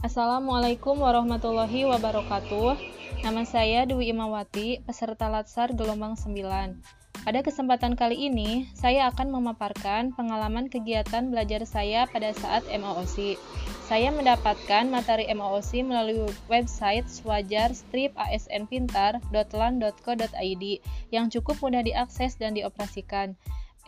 Assalamualaikum warahmatullahi wabarakatuh. Nama saya Dwi Imawati, peserta Latsar gelombang 9. Pada kesempatan kali ini, saya akan memaparkan pengalaman kegiatan belajar saya pada saat MOOC. Saya mendapatkan materi MOOC melalui website swajar strip asnpintar.lan.co.id yang cukup mudah diakses dan dioperasikan.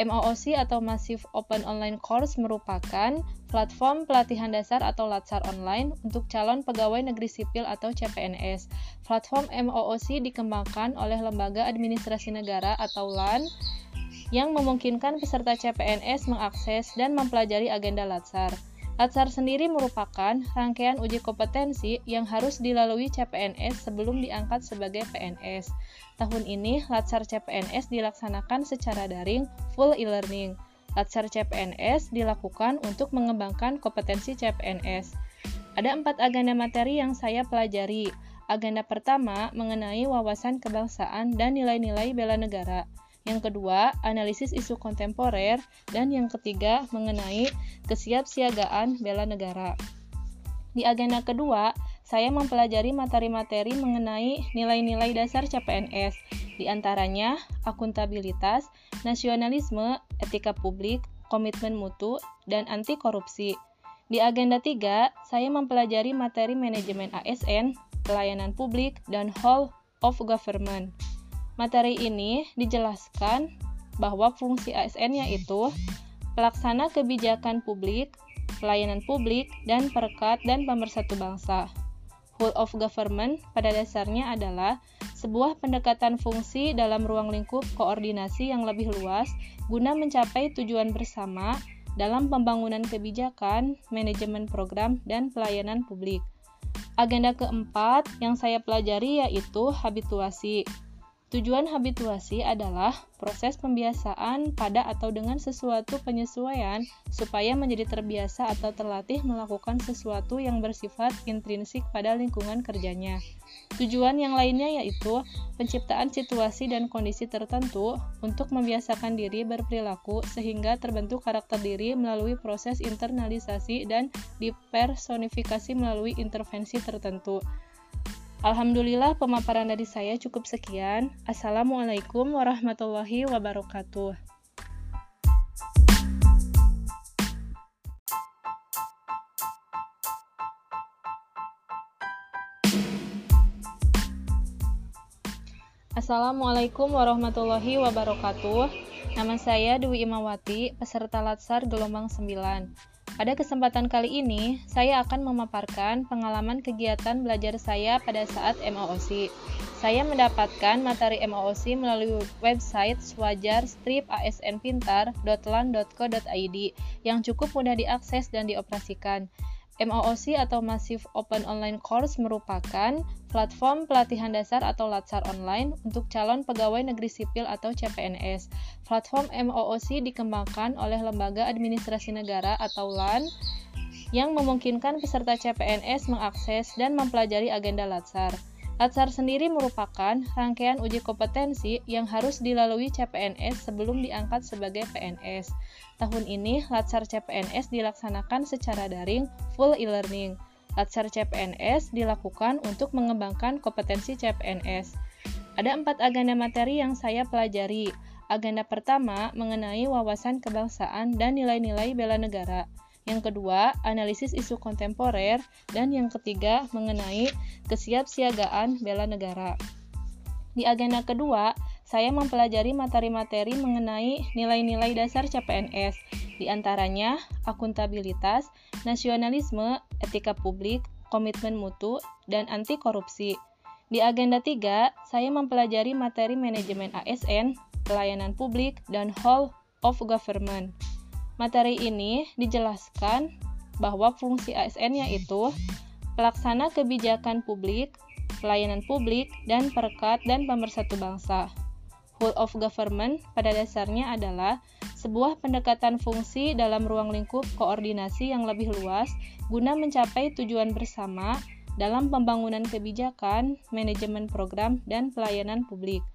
MOOC atau Massive Open Online Course merupakan platform pelatihan dasar atau latsar online untuk calon pegawai negeri sipil atau CPNS. Platform MOOC dikembangkan oleh Lembaga Administrasi Negara atau LAN yang memungkinkan peserta CPNS mengakses dan mempelajari agenda latsar. Latsar sendiri merupakan rangkaian uji kompetensi yang harus dilalui CPNS sebelum diangkat sebagai PNS. Tahun ini, Latsar CPNS dilaksanakan secara daring full e-learning. Latsar CPNS dilakukan untuk mengembangkan kompetensi CPNS. Ada empat agenda materi yang saya pelajari. Agenda pertama mengenai wawasan kebangsaan dan nilai-nilai bela negara yang kedua analisis isu kontemporer, dan yang ketiga mengenai kesiapsiagaan bela negara. Di agenda kedua, saya mempelajari materi-materi mengenai nilai-nilai dasar CPNS, di antaranya akuntabilitas, nasionalisme, etika publik, komitmen mutu, dan anti korupsi. Di agenda 3, saya mempelajari materi manajemen ASN, pelayanan publik, dan whole of government. Materi ini dijelaskan bahwa fungsi ASN yaitu pelaksana kebijakan publik, pelayanan publik, dan perekat dan pemersatu bangsa. Whole of government pada dasarnya adalah sebuah pendekatan fungsi dalam ruang lingkup koordinasi yang lebih luas guna mencapai tujuan bersama dalam pembangunan kebijakan, manajemen program, dan pelayanan publik. Agenda keempat yang saya pelajari yaitu habituasi. Tujuan habituasi adalah proses pembiasaan pada atau dengan sesuatu penyesuaian supaya menjadi terbiasa atau terlatih melakukan sesuatu yang bersifat intrinsik pada lingkungan kerjanya. Tujuan yang lainnya yaitu penciptaan situasi dan kondisi tertentu untuk membiasakan diri berperilaku sehingga terbentuk karakter diri melalui proses internalisasi dan dipersonifikasi melalui intervensi tertentu. Alhamdulillah pemaparan dari saya cukup sekian. Assalamualaikum warahmatullahi wabarakatuh. Assalamualaikum warahmatullahi wabarakatuh. Nama saya Dwi Imawati, peserta Latsar gelombang 9. Pada kesempatan kali ini, saya akan memaparkan pengalaman kegiatan belajar saya pada saat MOOC. Saya mendapatkan materi MOOC melalui website swajar yang cukup mudah diakses dan dioperasikan. MOOC atau Massive Open Online Course merupakan platform pelatihan dasar atau latsar online untuk calon pegawai negeri sipil atau CPNS. Platform MOOC dikembangkan oleh Lembaga Administrasi Negara atau LAN yang memungkinkan peserta CPNS mengakses dan mempelajari agenda latsar. Latsar sendiri merupakan rangkaian uji kompetensi yang harus dilalui CPNS sebelum diangkat sebagai PNS. Tahun ini, Latsar CPNS dilaksanakan secara daring full e-learning. Latsar CPNS dilakukan untuk mengembangkan kompetensi CPNS. Ada empat agenda materi yang saya pelajari. Agenda pertama mengenai wawasan kebangsaan dan nilai-nilai bela negara yang kedua analisis isu kontemporer, dan yang ketiga mengenai kesiapsiagaan bela negara. Di agenda kedua, saya mempelajari materi-materi mengenai nilai-nilai dasar CPNS, di antaranya akuntabilitas, nasionalisme, etika publik, komitmen mutu, dan anti korupsi. Di agenda 3, saya mempelajari materi manajemen ASN, pelayanan publik, dan whole of government. Materi ini dijelaskan bahwa fungsi ASN yaitu pelaksana kebijakan publik, pelayanan publik, dan perekat dan pemersatu bangsa. Whole of government pada dasarnya adalah sebuah pendekatan fungsi dalam ruang lingkup koordinasi yang lebih luas guna mencapai tujuan bersama dalam pembangunan kebijakan, manajemen program, dan pelayanan publik.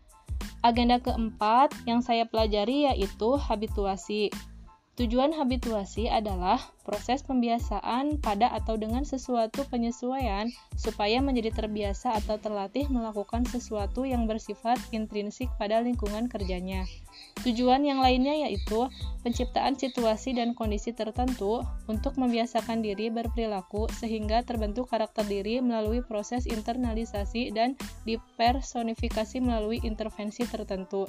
Agenda keempat yang saya pelajari yaitu habituasi. Tujuan habituasi adalah proses pembiasaan pada atau dengan sesuatu penyesuaian supaya menjadi terbiasa atau terlatih melakukan sesuatu yang bersifat intrinsik pada lingkungan kerjanya. Tujuan yang lainnya yaitu penciptaan situasi dan kondisi tertentu untuk membiasakan diri berperilaku sehingga terbentuk karakter diri melalui proses internalisasi dan dipersonifikasi melalui intervensi tertentu.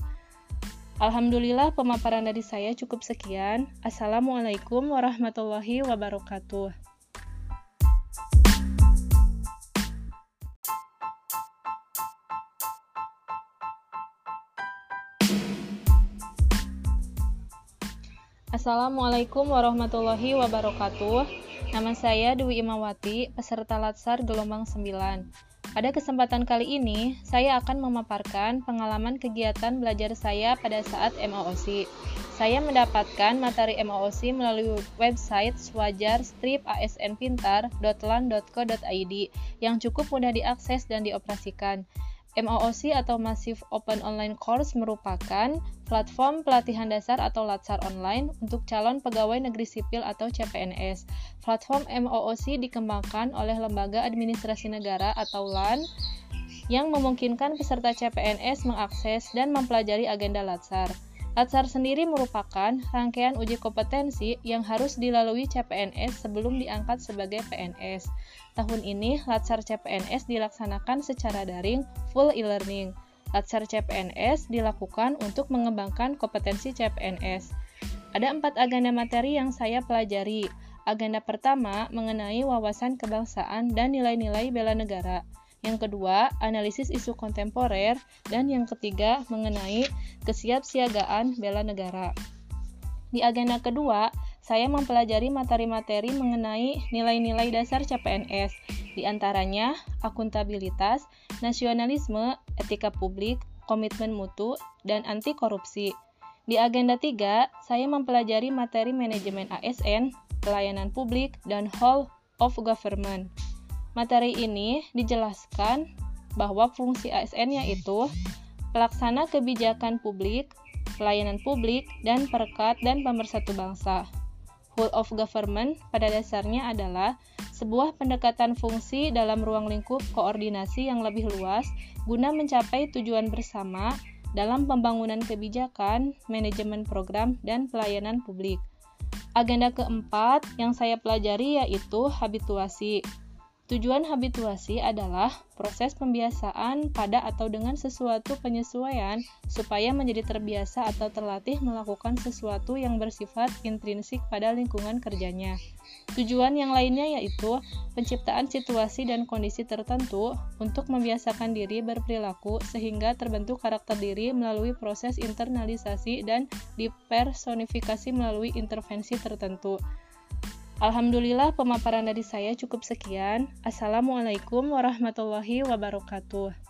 Alhamdulillah pemaparan dari saya cukup sekian. Assalamualaikum warahmatullahi wabarakatuh. Assalamualaikum warahmatullahi wabarakatuh. Nama saya Dwi Imawati, peserta Latsar gelombang 9. Pada kesempatan kali ini, saya akan memaparkan pengalaman kegiatan belajar saya pada saat MOOC. Saya mendapatkan materi MOOC melalui website swajar strip asnpintar.lan.co.id yang cukup mudah diakses dan dioperasikan. MOOC atau Massive Open Online Course merupakan platform pelatihan dasar atau latsar online untuk calon pegawai negeri sipil atau CPNS. Platform MOOC dikembangkan oleh Lembaga Administrasi Negara atau LAN yang memungkinkan peserta CPNS mengakses dan mempelajari agenda latsar. Latsar sendiri merupakan rangkaian uji kompetensi yang harus dilalui CPNS sebelum diangkat sebagai PNS. Tahun ini, Latsar CPNS dilaksanakan secara daring full e-learning. Latsar CPNS dilakukan untuk mengembangkan kompetensi CPNS. Ada empat agenda materi yang saya pelajari. Agenda pertama mengenai wawasan kebangsaan dan nilai-nilai bela negara yang kedua analisis isu kontemporer, dan yang ketiga mengenai kesiapsiagaan bela negara. Di agenda kedua, saya mempelajari materi-materi mengenai nilai-nilai dasar CPNS, di antaranya akuntabilitas, nasionalisme, etika publik, komitmen mutu, dan anti korupsi. Di agenda 3, saya mempelajari materi manajemen ASN, pelayanan publik, dan whole of government. Materi ini dijelaskan bahwa fungsi ASN yaitu pelaksana kebijakan publik, pelayanan publik, dan perekat dan pemersatu bangsa. Whole of government pada dasarnya adalah sebuah pendekatan fungsi dalam ruang lingkup koordinasi yang lebih luas guna mencapai tujuan bersama dalam pembangunan kebijakan, manajemen program, dan pelayanan publik. Agenda keempat yang saya pelajari yaitu habituasi. Tujuan habituasi adalah proses pembiasaan pada atau dengan sesuatu penyesuaian supaya menjadi terbiasa atau terlatih melakukan sesuatu yang bersifat intrinsik pada lingkungan kerjanya. Tujuan yang lainnya yaitu penciptaan situasi dan kondisi tertentu untuk membiasakan diri berperilaku sehingga terbentuk karakter diri melalui proses internalisasi dan dipersonifikasi melalui intervensi tertentu. Alhamdulillah pemaparan dari saya cukup sekian. Assalamualaikum warahmatullahi wabarakatuh.